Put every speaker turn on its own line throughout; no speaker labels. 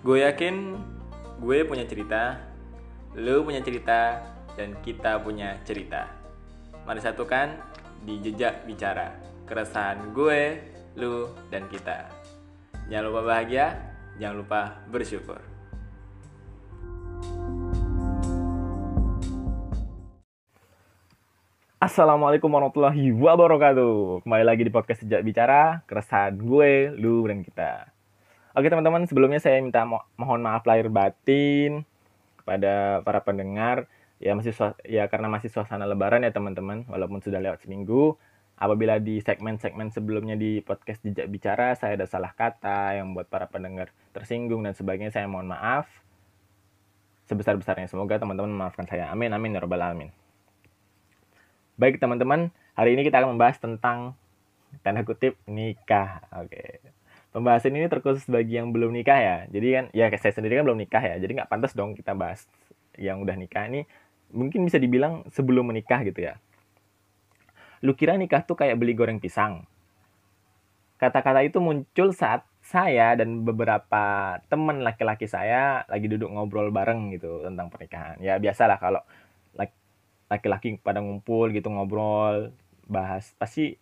Gue yakin gue punya cerita, lu punya cerita, dan kita punya cerita. Mari satukan di jejak bicara, keresahan gue, lu, dan kita. Jangan lupa bahagia, jangan lupa bersyukur. Assalamualaikum warahmatullahi wabarakatuh Kembali lagi di podcast Sejak Bicara Keresahan gue, lu, dan kita Oke teman-teman, sebelumnya saya minta mo mohon maaf lahir batin Kepada para pendengar. Ya masih ya karena masih suasana lebaran ya teman-teman Walaupun sudah lewat seminggu. Apabila di segmen-segmen sebelumnya di podcast Jejak Bicara Saya ada salah kata yang buat para pendengar tersinggung dan sebagainya Saya mohon maaf. Sebesar-besarnya Semoga teman-teman memaafkan saya. Amin, amin, ya robbal alamin. Baik teman-teman, hari ini kita akan membahas tentang tanda kutip nikah. Oke. Pembahasan ini terkhusus bagi yang belum nikah ya. Jadi kan ya saya sendiri kan belum nikah ya. Jadi nggak pantas dong kita bahas yang udah nikah ini. Mungkin bisa dibilang sebelum menikah gitu ya. Lu kira nikah tuh kayak beli goreng pisang? Kata-kata itu muncul saat saya dan beberapa teman laki-laki saya lagi duduk ngobrol bareng gitu tentang pernikahan. Ya biasalah kalau laki-laki pada ngumpul gitu ngobrol bahas pasti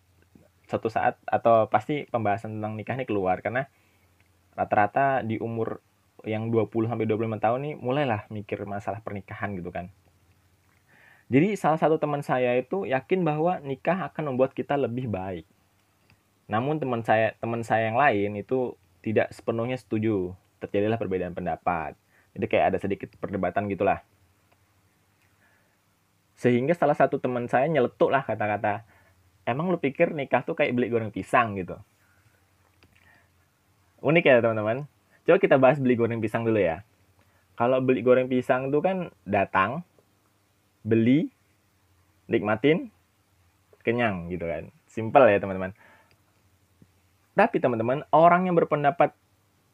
suatu saat atau pasti pembahasan tentang nikah ini keluar karena rata-rata di umur yang 20 sampai 25 tahun nih mulailah mikir masalah pernikahan gitu kan. Jadi salah satu teman saya itu yakin bahwa nikah akan membuat kita lebih baik. Namun teman saya teman saya yang lain itu tidak sepenuhnya setuju. Terjadilah perbedaan pendapat. Jadi kayak ada sedikit perdebatan gitulah sehingga salah satu teman saya nyeletuk lah kata-kata emang lu pikir nikah tuh kayak beli goreng pisang gitu? Unik ya teman-teman. Coba kita bahas beli goreng pisang dulu ya. Kalau beli goreng pisang tuh kan datang beli nikmatin kenyang gitu kan. Simple ya teman-teman. Tapi teman-teman orang yang berpendapat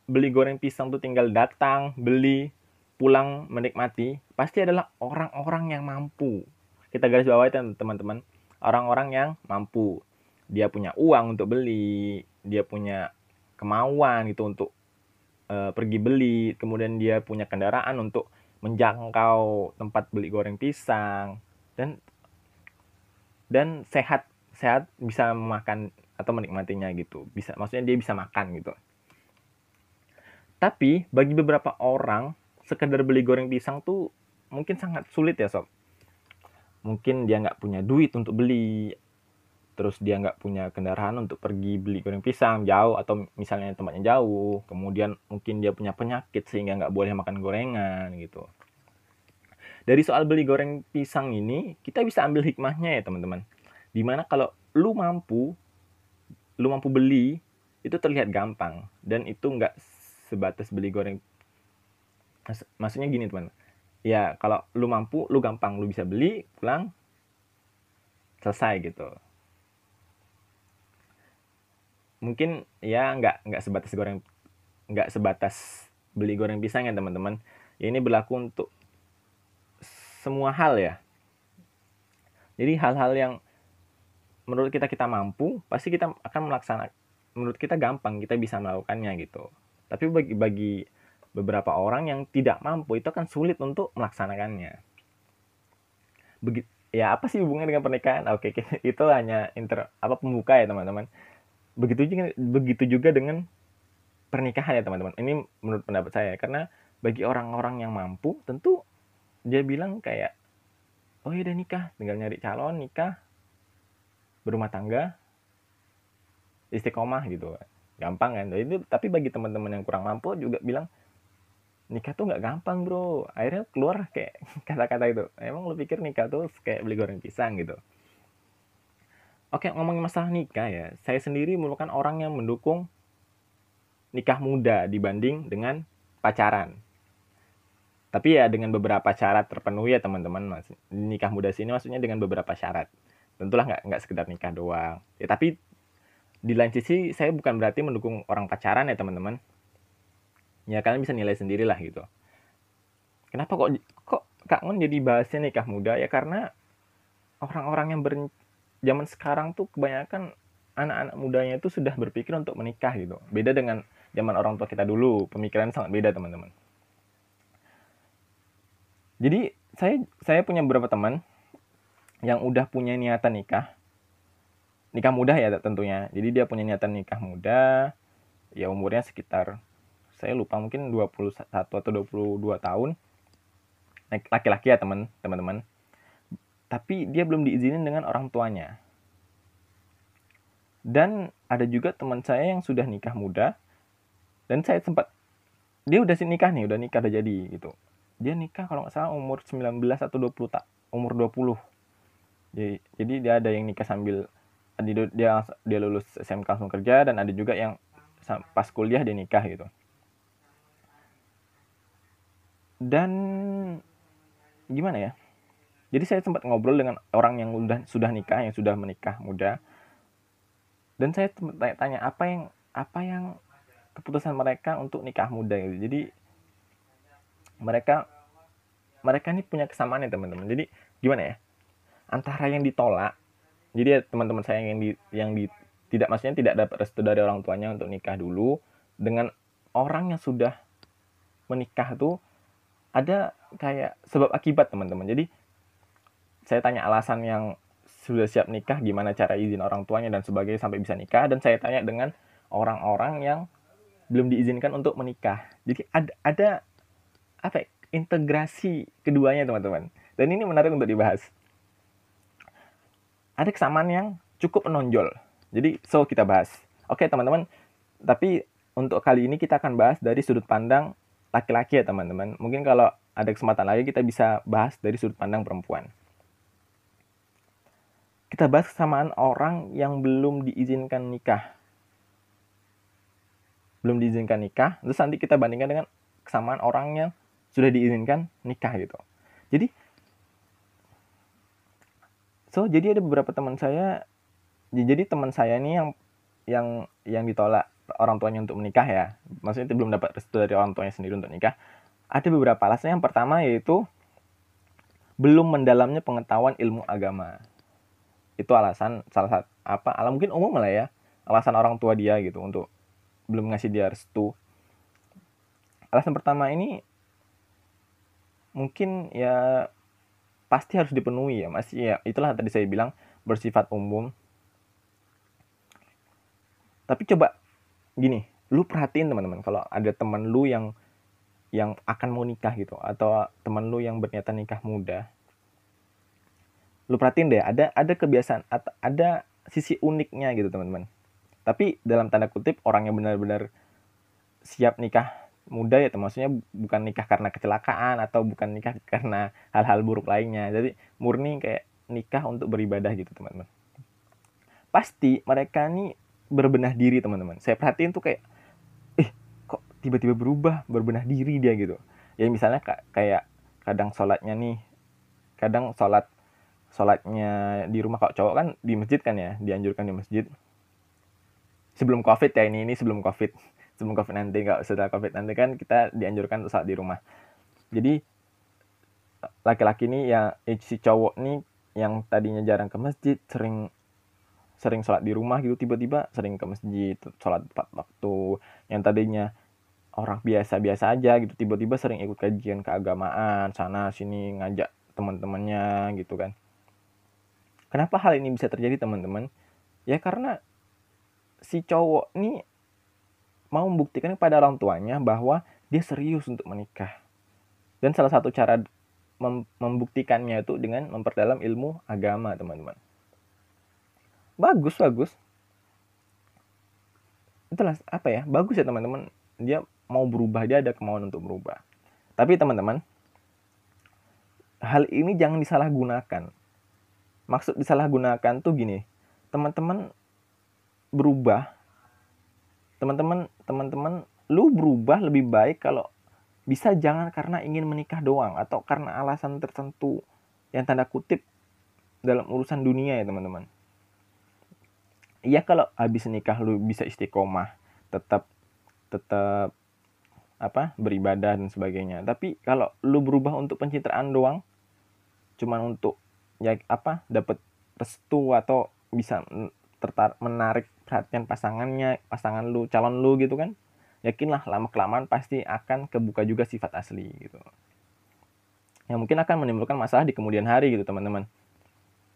beli goreng pisang tuh tinggal datang beli pulang menikmati pasti adalah orang-orang yang mampu. Kita garis bawahi teman-teman orang-orang yang mampu. Dia punya uang untuk beli dia punya kemauan itu untuk uh, pergi beli kemudian dia punya kendaraan untuk menjangkau tempat beli goreng pisang dan dan sehat sehat bisa makan atau menikmatinya gitu. Bisa maksudnya dia bisa makan gitu. Tapi bagi beberapa orang sekedar beli goreng pisang tuh mungkin sangat sulit ya sob mungkin dia nggak punya duit untuk beli. Terus dia nggak punya kendaraan untuk pergi beli goreng pisang jauh atau misalnya tempatnya jauh. Kemudian mungkin dia punya penyakit sehingga nggak boleh makan gorengan gitu. Dari soal beli goreng pisang ini kita bisa ambil hikmahnya ya teman-teman. Di mana kalau lu mampu lu mampu beli itu terlihat gampang. Dan itu nggak sebatas beli goreng. Maksudnya gini teman ya kalau lu mampu lu gampang lu bisa beli pulang selesai gitu. Mungkin ya nggak nggak sebatas goreng nggak sebatas beli goreng pisang ya teman-teman. Ya ini berlaku untuk semua hal ya. Jadi hal-hal yang menurut kita kita mampu pasti kita akan melaksanakan menurut kita gampang kita bisa melakukannya gitu. Tapi bagi bagi beberapa orang yang tidak mampu itu akan sulit untuk melaksanakannya. Begitu ya apa sih hubungannya dengan pernikahan? Oke, itu hanya inter apa pembuka ya teman-teman. Begitu juga begitu juga dengan pernikahan ya teman-teman. Ini menurut pendapat saya karena bagi orang-orang yang mampu tentu dia bilang kayak oh ya udah nikah, tinggal nyari calon, nikah, berumah tangga, istiqomah gitu. Gampang kan? Tapi bagi teman-teman yang kurang mampu juga bilang nikah tuh nggak gampang bro. Akhirnya keluar kayak kata-kata itu. Emang lu pikir nikah tuh kayak beli goreng pisang gitu? Oke ngomongin masalah nikah ya. Saya sendiri merupakan orang yang mendukung nikah muda dibanding dengan pacaran. Tapi ya dengan beberapa syarat terpenuhi ya teman-teman. Nikah muda sini maksudnya dengan beberapa syarat. Tentulah nggak nggak sekedar nikah doang. Ya tapi di lain sisi saya bukan berarti mendukung orang pacaran ya teman-teman ya kalian bisa nilai sendiri lah gitu. Kenapa kok kok Kak Ngon jadi bahasnya nikah muda? Ya karena orang-orang yang ber zaman sekarang tuh kebanyakan anak-anak mudanya itu sudah berpikir untuk menikah gitu. Beda dengan zaman orang tua kita dulu. Pemikiran sangat beda teman-teman. Jadi saya saya punya beberapa teman yang udah punya niatan nikah. Nikah muda ya tentunya. Jadi dia punya niatan nikah muda. Ya umurnya sekitar saya lupa mungkin 21 atau 22 tahun. Laki-laki ya teman teman-teman. Tapi dia belum diizinin dengan orang tuanya. Dan ada juga teman saya yang sudah nikah muda dan saya sempat dia udah sih nikah nih udah nikah udah jadi gitu. Dia nikah kalau nggak salah umur 19 atau 20 tak umur 20 jadi, jadi dia ada yang nikah sambil dia dia lulus SMK langsung kerja dan ada juga yang pas kuliah dia nikah gitu dan gimana ya? Jadi saya sempat ngobrol dengan orang yang udah sudah nikah yang sudah menikah muda. Dan saya tanya-tanya apa yang apa yang keputusan mereka untuk nikah muda gitu. Jadi mereka mereka ini punya kesamaan ya teman-teman. Jadi gimana ya? Antara yang ditolak jadi ya teman-teman saya yang di yang di tidak maksudnya tidak dapat restu dari orang tuanya untuk nikah dulu dengan orang yang sudah menikah tuh ada kayak sebab akibat teman-teman. Jadi saya tanya alasan yang sudah siap nikah gimana cara izin orang tuanya dan sebagainya sampai bisa nikah dan saya tanya dengan orang-orang yang belum diizinkan untuk menikah. Jadi ada ada apa ya, integrasi keduanya teman-teman. Dan ini menarik untuk dibahas. Ada kesamaan yang cukup menonjol. Jadi so kita bahas. Oke teman-teman. Tapi untuk kali ini kita akan bahas dari sudut pandang laki-laki ya teman-teman. Mungkin kalau ada kesempatan lagi kita bisa bahas dari sudut pandang perempuan. Kita bahas kesamaan orang yang belum diizinkan nikah. Belum diizinkan nikah, terus nanti kita bandingkan dengan kesamaan orang yang sudah diizinkan nikah gitu. Jadi so jadi ada beberapa teman saya jadi teman saya ini yang yang yang ditolak orang tuanya untuk menikah ya. Maksudnya itu belum dapat restu dari orang tuanya sendiri untuk nikah. Ada beberapa alasan. Yang pertama yaitu belum mendalamnya pengetahuan ilmu agama. Itu alasan salah satu apa alam mungkin umum lah ya alasan orang tua dia gitu untuk belum ngasih dia restu. Alasan pertama ini mungkin ya pasti harus dipenuhi ya masih ya itulah tadi saya bilang bersifat umum. Tapi coba gini lu perhatiin teman-teman kalau ada teman lu yang yang akan mau nikah gitu atau teman lu yang berniatan nikah muda lu perhatiin deh ada ada kebiasaan ada sisi uniknya gitu teman-teman. Tapi dalam tanda kutip orang yang benar-benar siap nikah muda ya maksudnya bukan nikah karena kecelakaan atau bukan nikah karena hal-hal buruk lainnya. Jadi murni kayak nikah untuk beribadah gitu teman-teman. Pasti mereka nih berbenah diri teman-teman. Saya perhatiin tuh kayak eh kok tiba-tiba berubah berbenah diri dia gitu. Ya misalnya kayak kadang sholatnya nih kadang sholat sholatnya di rumah kok cowok kan di masjid kan ya dianjurkan di masjid. Sebelum covid ya ini ini sebelum covid. Sebelum covid nanti nggak setelah covid nanti kan kita dianjurkan untuk sholat di rumah. Jadi laki-laki ini yang eh, si cowok nih yang tadinya jarang ke masjid sering sering sholat di rumah gitu tiba-tiba sering ke masjid sholat tepat waktu. Yang tadinya orang biasa-biasa aja gitu tiba-tiba sering ikut kajian keagamaan sana sini ngajak teman-temannya gitu kan. Kenapa hal ini bisa terjadi teman-teman? Ya karena si cowok ini mau membuktikan kepada orang tuanya bahwa dia serius untuk menikah. Dan salah satu cara membuktikannya itu dengan memperdalam ilmu agama teman-teman bagus bagus. Itulah apa ya bagus ya teman-teman. Dia mau berubah dia ada kemauan untuk berubah. Tapi teman-teman hal ini jangan disalahgunakan. Maksud disalahgunakan tuh gini teman-teman berubah teman-teman teman-teman lu berubah lebih baik kalau bisa jangan karena ingin menikah doang atau karena alasan tertentu yang tanda kutip dalam urusan dunia ya teman-teman Iya kalau habis nikah lu bisa istiqomah tetap tetap apa beribadah dan sebagainya. Tapi kalau lu berubah untuk pencitraan doang cuman untuk ya apa dapat restu atau bisa tertar menarik perhatian pasangannya pasangan lu calon lu gitu kan yakinlah lama kelamaan pasti akan kebuka juga sifat asli gitu. Yang mungkin akan menimbulkan masalah di kemudian hari gitu teman-teman.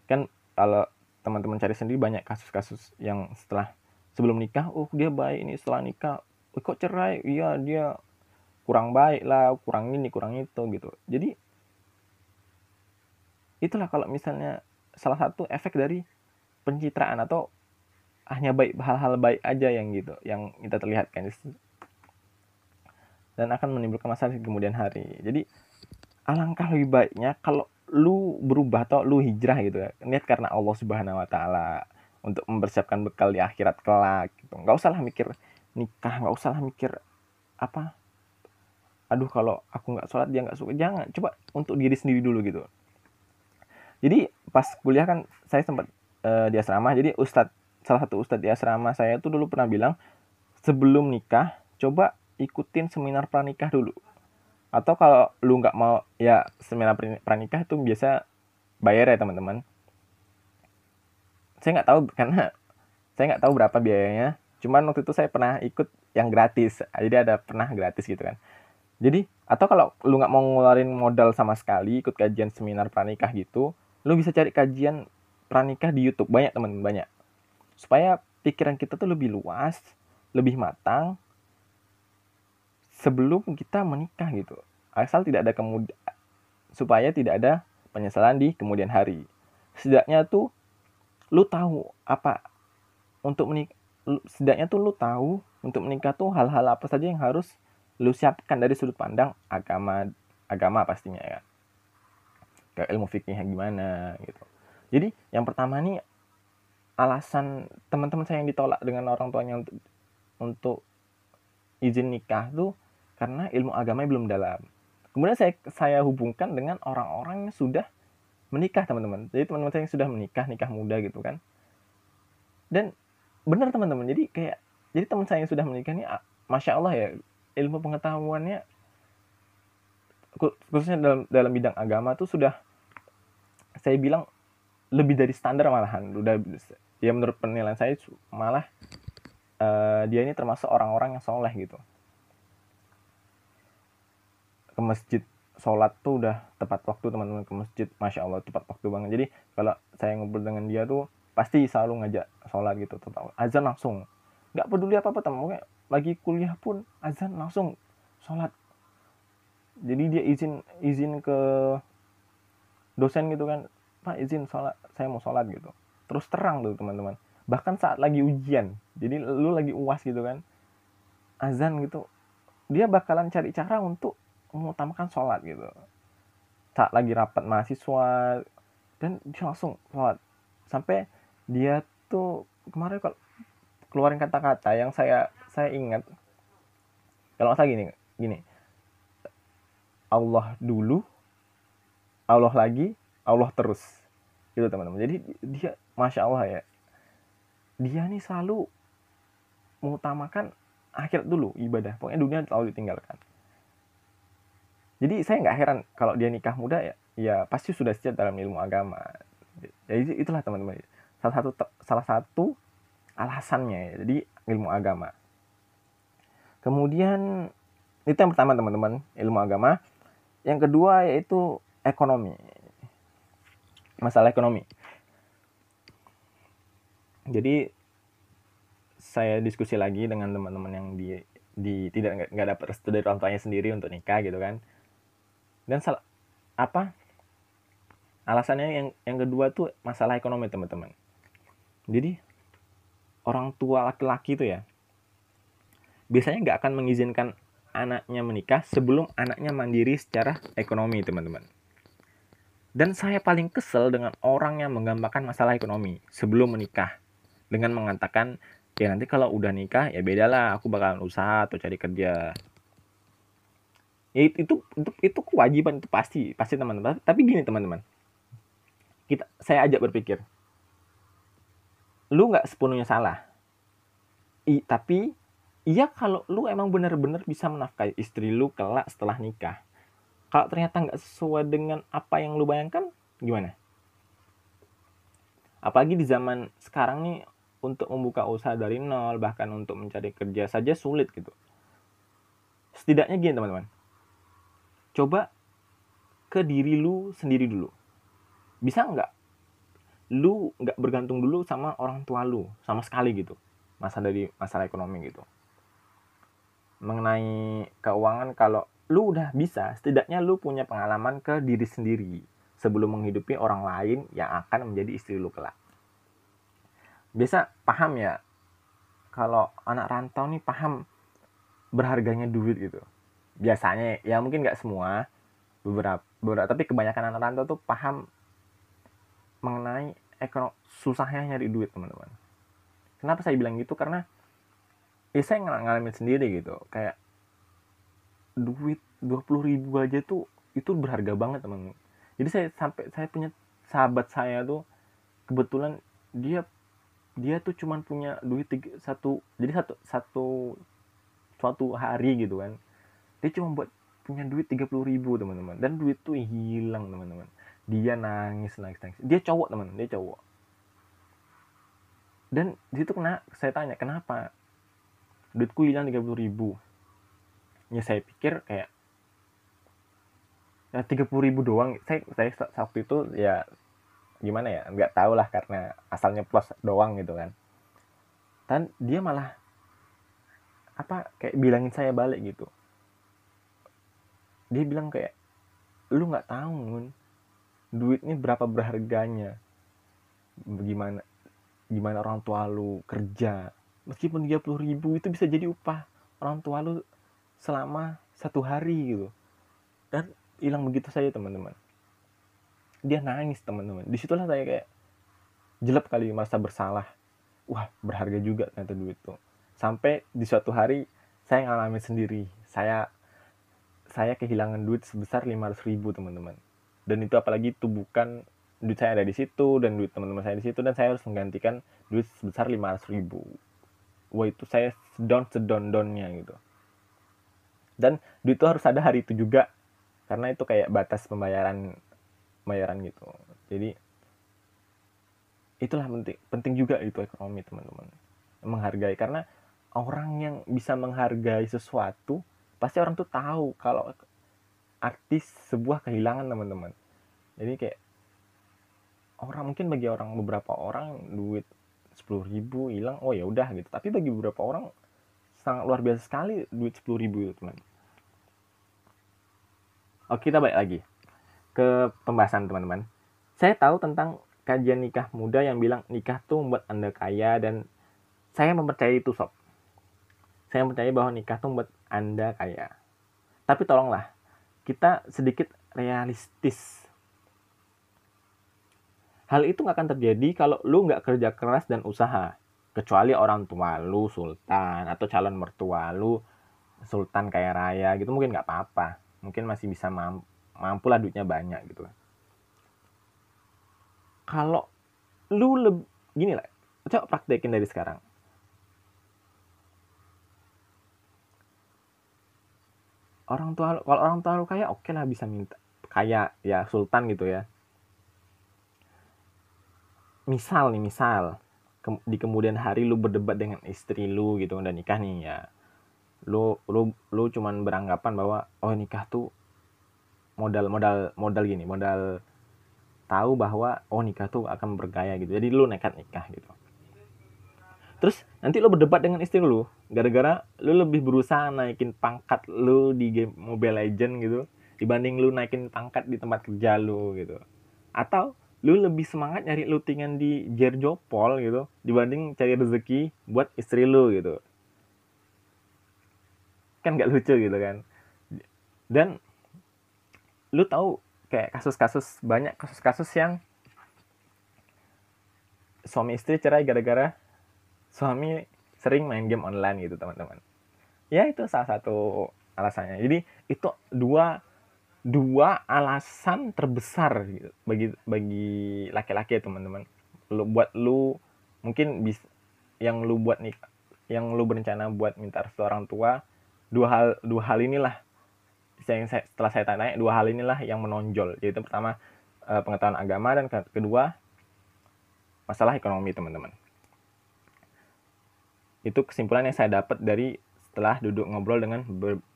Kan kalau teman-teman cari sendiri banyak kasus-kasus yang setelah sebelum nikah oh dia baik ini setelah nikah. Oh, kok cerai? Iya dia kurang baik lah kurang ini kurang itu gitu. Jadi itulah kalau misalnya salah satu efek dari pencitraan atau hanya baik hal-hal baik aja yang gitu yang kita terlihatkan dan akan menimbulkan masalah di kemudian hari. Jadi alangkah lebih baiknya kalau lu berubah atau lu hijrah gitu ya. Niat karena Allah Subhanahu Wa Taala untuk mempersiapkan bekal di akhirat kelak gitu. Nggak usah lah mikir nikah nggak usah lah mikir apa aduh kalau aku nggak sholat dia nggak suka. Jangan coba untuk diri sendiri dulu gitu. Jadi pas kuliah kan saya sempat uh, di asrama. Jadi ustadz salah satu ustadz di asrama saya tuh dulu pernah bilang sebelum nikah coba ikutin seminar pranikah dulu atau kalau lu nggak mau ya seminar pranikah itu biasa bayar ya teman-teman. Saya nggak tahu karena saya nggak tahu berapa biayanya. Cuman waktu itu saya pernah ikut yang gratis. Jadi ada pernah gratis gitu kan. Jadi atau kalau lu nggak mau ngeluarin modal sama sekali ikut kajian seminar pranikah gitu lu bisa cari kajian pranikah di YouTube. Banyak teman banyak. Supaya pikiran kita tuh lebih luas, lebih matang sebelum kita menikah gitu. Asal tidak ada kemudian supaya tidak ada penyesalan di kemudian hari. Setidaknya tuh lu tahu apa untuk menikah setidaknya tuh lu tahu untuk menikah tuh hal-hal apa saja yang harus lu siapkan dari sudut pandang agama agama pastinya ya kayak ilmu fikihnya gimana gitu jadi yang pertama nih alasan teman-teman saya yang ditolak dengan orang tuanya untuk untuk izin nikah tuh karena ilmu agamanya belum dalam. Kemudian saya saya hubungkan dengan orang-orang yang sudah menikah teman-teman. Jadi teman-teman saya yang sudah menikah nikah muda gitu kan. Dan benar teman-teman. Jadi kayak jadi teman saya yang sudah menikah ini masya Allah ya ilmu pengetahuannya khususnya dalam dalam bidang agama tuh sudah saya bilang lebih dari standar malahan udah ya menurut penilaian saya malah uh, dia ini termasuk orang-orang yang soleh gitu ke masjid sholat tuh udah tepat waktu teman-teman ke masjid. Masya allah tepat waktu banget. Jadi kalau saya ngobrol dengan dia tuh pasti selalu ngajak sholat gitu tetap. Azan langsung. Nggak peduli apa apa teman lagi kuliah pun azan langsung sholat. Jadi dia izin izin ke dosen gitu kan pak izin sholat saya mau sholat gitu. Terus terang tuh teman-teman. Bahkan saat lagi ujian jadi lu lagi uas gitu kan azan gitu dia bakalan cari cara untuk mengutamakan sholat gitu. Saat lagi rapat mahasiswa. Dan dia langsung sholat. Sampai dia tuh kemarin kalau keluarin kata-kata yang saya saya ingat. Kalau saya gini gini. Allah dulu Allah lagi Allah terus. Gitu teman-teman. Jadi dia masya Allah ya. Dia nih selalu mengutamakan akhirat dulu ibadah. Pokoknya dunia selalu ditinggalkan jadi saya nggak heran kalau dia nikah muda ya ya pasti sudah siap dalam ilmu agama. Jadi itulah teman-teman. Salah satu salah satu alasannya ya jadi ilmu agama. Kemudian itu yang pertama teman-teman ilmu agama. Yang kedua yaitu ekonomi. Masalah ekonomi. Jadi saya diskusi lagi dengan teman-teman yang di di tidak nggak dapat restu dari orang tuanya sendiri untuk nikah gitu kan dan salah apa? Alasannya yang yang kedua tuh masalah ekonomi teman-teman. Jadi orang tua laki-laki itu ya biasanya nggak akan mengizinkan anaknya menikah sebelum anaknya mandiri secara ekonomi teman-teman. Dan saya paling kesel dengan orang yang menggambarkan masalah ekonomi sebelum menikah dengan mengatakan ya nanti kalau udah nikah ya beda lah aku bakalan usaha atau cari kerja ya itu itu itu, itu kewajiban itu pasti pasti teman-teman. Tapi gini teman-teman. Kita saya ajak berpikir. Lu nggak sepenuhnya salah. I, tapi iya kalau lu emang benar-benar bisa menafkahi istri lu kelak setelah nikah. Kalau ternyata nggak sesuai dengan apa yang lu bayangkan gimana? Apalagi di zaman sekarang nih untuk membuka usaha dari nol bahkan untuk mencari kerja saja sulit gitu. Setidaknya gini teman-teman coba ke diri lu sendiri dulu. Bisa nggak? Lu nggak bergantung dulu sama orang tua lu sama sekali gitu. Masa dari masalah ekonomi gitu. Mengenai keuangan kalau lu udah bisa setidaknya lu punya pengalaman ke diri sendiri. Sebelum menghidupi orang lain yang akan menjadi istri lu kelak. Biasa paham ya? Kalau anak rantau nih paham berharganya duit gitu biasanya ya mungkin nggak semua beberapa beberapa tapi kebanyakan anak rantau tuh paham mengenai ekonomi susahnya nyari duit teman-teman. Kenapa saya bilang gitu? Karena ya saya ng ngalamin sendiri gitu. Kayak duit dua puluh ribu aja tuh itu berharga banget teman jadi saya sampai saya punya sahabat saya tuh kebetulan dia dia tuh cuman punya duit tiga, satu jadi satu satu suatu hari gitu kan dia cuma buat punya duit tiga puluh ribu teman-teman. Dan duit tuh hilang teman-teman. Dia nangis nangis nangis. Dia cowok teman dia cowok. Dan di situ kena saya tanya kenapa? Duitku hilang tiga puluh ribu. Ya saya pikir kayak ya tiga puluh ribu doang. Saya saya waktu itu ya gimana ya nggak tahu lah karena asalnya plus doang gitu kan. Dan dia malah apa kayak bilangin saya balik gitu dia bilang kayak lu nggak tahu nun duit ini berapa berharganya? Bagaimana gimana orang tua lu kerja? Meskipun 30 ribu itu bisa jadi upah orang tua lu selama satu hari gitu. Dan hilang begitu saja teman-teman. Dia nangis teman-teman. Di situlah saya kayak jelek kali merasa bersalah. Wah berharga juga ternyata duit tuh. Sampai di suatu hari saya ngalami sendiri. Saya saya kehilangan duit sebesar 500 ribu teman-teman. Dan itu apalagi itu bukan duit saya ada di situ dan duit teman-teman saya di situ dan saya harus menggantikan duit sebesar 500 ribu. Wah itu saya sedon sedon donnya gitu. Dan duit itu harus ada hari itu juga karena itu kayak batas pembayaran pembayaran gitu. Jadi itulah penting penting juga itu ekonomi teman-teman. Menghargai karena orang yang bisa menghargai sesuatu pasti orang tuh tahu kalau artis sebuah kehilangan teman-teman. Jadi kayak orang mungkin bagi orang beberapa orang duit sepuluh ribu hilang oh ya udah gitu. Tapi bagi beberapa orang sangat luar biasa sekali duit sepuluh ribu itu teman. Oke kita balik lagi ke pembahasan teman-teman. Saya tahu tentang kajian nikah muda yang bilang nikah tuh membuat anda kaya dan saya mempercayai itu sob. Saya percaya bahwa nikah tuh membuat anda kaya. Tapi tolonglah kita sedikit realistis. Hal itu nggak akan terjadi kalau lu nggak kerja keras dan usaha. Kecuali orang tua lu sultan atau calon mertua lu sultan kaya raya gitu mungkin nggak apa-apa. Mungkin masih bisa mampu, mampu lah duitnya banyak gitu kalau lu lebih gini lah coba praktekin dari sekarang orang tua kalau orang tua lu kaya oke okay lah bisa minta kaya ya sultan gitu ya. Misal nih misal ke, di kemudian hari lu berdebat dengan istri lu gitu udah nikah nih ya. Lu lu lu cuman beranggapan bahwa oh nikah tuh modal modal modal gini modal tahu bahwa oh nikah tuh akan bergaya gitu. Jadi lu nekat nikah gitu terus nanti lo berdebat dengan istri lu gara-gara lu lebih berusaha naikin pangkat lu di game Mobile Legend gitu dibanding lu naikin pangkat di tempat kerja lu gitu. Atau lu lebih semangat nyari lutingan di Jerjopol gitu dibanding cari rezeki buat istri lu gitu. Kan gak lucu gitu kan. Dan lu tahu kayak kasus-kasus banyak kasus-kasus yang suami istri cerai gara-gara suami sering main game online gitu teman-teman. Ya itu salah satu alasannya. Jadi itu dua dua alasan terbesar gitu, bagi bagi laki-laki ya teman-teman. Lu buat lu mungkin bis yang lu buat nih yang lu berencana buat minta restu orang tua dua hal dua hal inilah yang saya, setelah saya tanya dua hal inilah yang menonjol. Yaitu pertama eh, pengetahuan agama dan kedua masalah ekonomi teman-teman itu kesimpulan yang saya dapat dari setelah duduk ngobrol dengan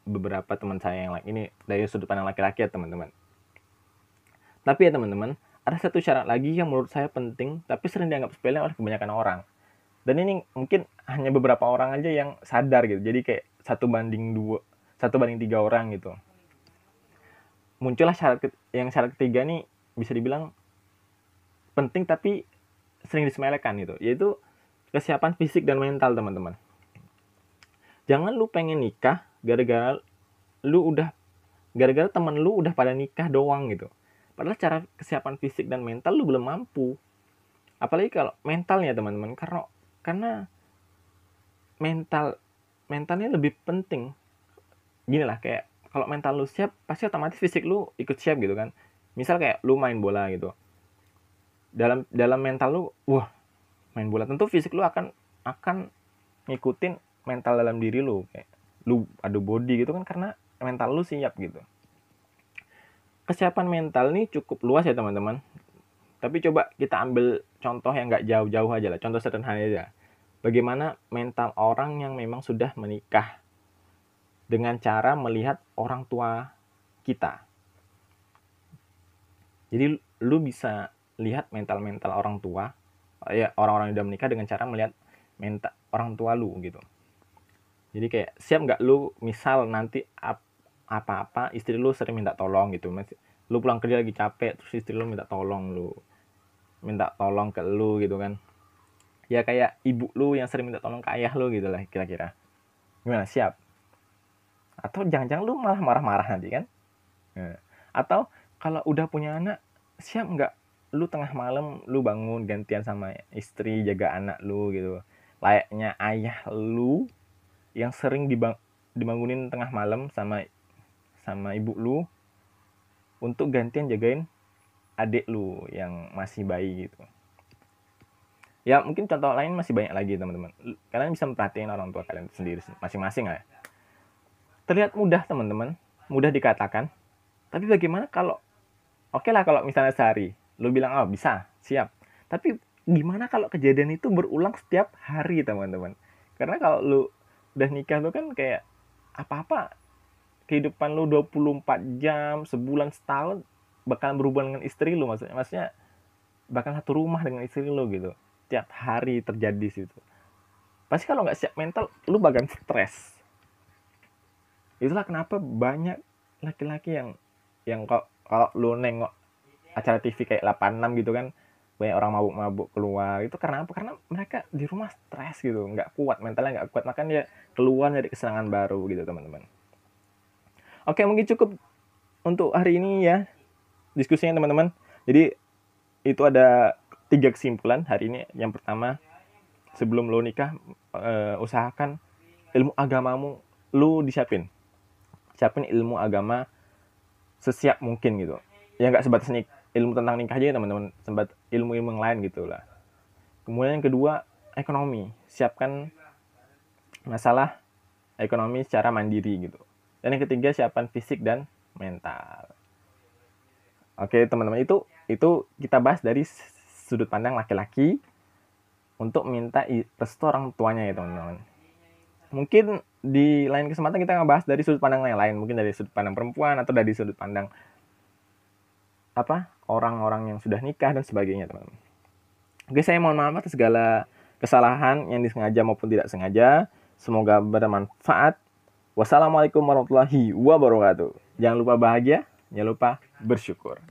beberapa teman saya yang lain. Ini dari sudut pandang laki-laki ya teman-teman. Tapi ya teman-teman ada satu syarat lagi yang menurut saya penting tapi sering dianggap sepele oleh kebanyakan orang. Dan ini mungkin hanya beberapa orang aja yang sadar gitu. Jadi kayak satu banding dua satu banding tiga orang gitu. Muncullah syarat yang syarat ketiga nih bisa dibilang penting tapi sering disemelekan gitu. Yaitu kesiapan fisik dan mental teman-teman. Jangan lu pengen nikah gara-gara lu udah gara-gara temen lu udah pada nikah doang gitu. Padahal cara kesiapan fisik dan mental lu belum mampu. Apalagi kalau mentalnya teman-teman karena karena mental mentalnya lebih penting. Gini lah kayak kalau mental lu siap pasti otomatis fisik lu ikut siap gitu kan. Misal kayak lu main bola gitu. Dalam dalam mental lu wah main bola tentu fisik lu akan akan ngikutin mental dalam diri lu kayak lu adu body gitu kan karena mental lu siap gitu. Kesiapan mental nih cukup luas ya teman-teman. Tapi coba kita ambil contoh yang nggak jauh-jauh aja lah contoh sederhana aja. Bagaimana mental orang yang memang sudah menikah dengan cara melihat orang tua kita. Jadi lu bisa lihat mental-mental orang tua, ya orang-orang yang udah menikah dengan cara melihat mental orang tua lu gitu. Jadi kayak siap nggak lu misal nanti apa-apa istri lu sering minta tolong gitu, lu pulang kerja lagi capek terus istri lu minta tolong lu, minta tolong ke lu gitu kan. Ya kayak ibu lu yang sering minta tolong ke ayah lu gitu lah kira-kira. Gimana siap? atau jangan-jangan lu malah marah-marah nanti kan nah, atau kalau udah punya anak siap nggak lu tengah malam lu bangun gantian sama istri jaga anak lu gitu. Layaknya ayah lu yang sering dibang dibangunin tengah malam sama sama ibu lu untuk gantian jagain adik lu yang masih bayi gitu. Ya mungkin contoh lain masih banyak lagi teman-teman. Kalian bisa memperhatikan orang tua kalian sendiri masing-masing lah ya. Terlihat mudah teman-teman. Mudah dikatakan. Tapi bagaimana kalau oke okay lah kalau misalnya sehari lu bilang oh bisa siap. Tapi gimana kalau kejadian itu berulang setiap hari teman-teman? Karena kalau lu udah nikah tuh kan kayak apa-apa. Kehidupan lu 24 jam sebulan setahun bakal berhubungan dengan istri lu maksudnya. Maksudnya bakal satu rumah dengan istri lu gitu. Tiap hari terjadi situ. Pasti kalau nggak siap mental lu bakal stres. Itulah kenapa banyak laki-laki yang yang kok kalau lu nengok acara TV kayak 86 gitu kan banyak orang mabuk-mabuk keluar. Itu karena apa? Karena mereka di rumah stres gitu nggak kuat mentalnya nggak kuat makanya dia keluar dari kesenangan baru gitu teman-teman. Oke mungkin cukup untuk hari ini ya diskusinya teman-teman. Jadi itu ada tiga kesimpulan hari ini. Yang pertama sebelum lo nikah uh, usahakan ilmu agamamu lu disiapin. Siapin ilmu agama sesiap mungkin gitu. Ya nggak sebatas nih ilmu tentang nikah aja teman-teman. Sempat ilmu-ilmu yang lain gitu lah. Kemudian yang kedua ekonomi. Siapkan masalah ekonomi secara mandiri gitu. Dan yang ketiga siapan fisik dan mental. Oke teman-teman. Itu itu kita bahas dari sudut pandang laki-laki untuk minta restu orang tuanya ya teman-teman. Mungkin di lain kesempatan kita ngebahas dari sudut pandang yang lain. Mungkin dari sudut pandang perempuan atau dari sudut pandang apa orang-orang yang sudah nikah dan sebagainya teman-teman. Oke saya mohon maaf atas segala kesalahan yang disengaja maupun tidak sengaja. Semoga bermanfaat. Wassalamualaikum warahmatullahi wabarakatuh. Jangan lupa bahagia jangan lupa bersyukur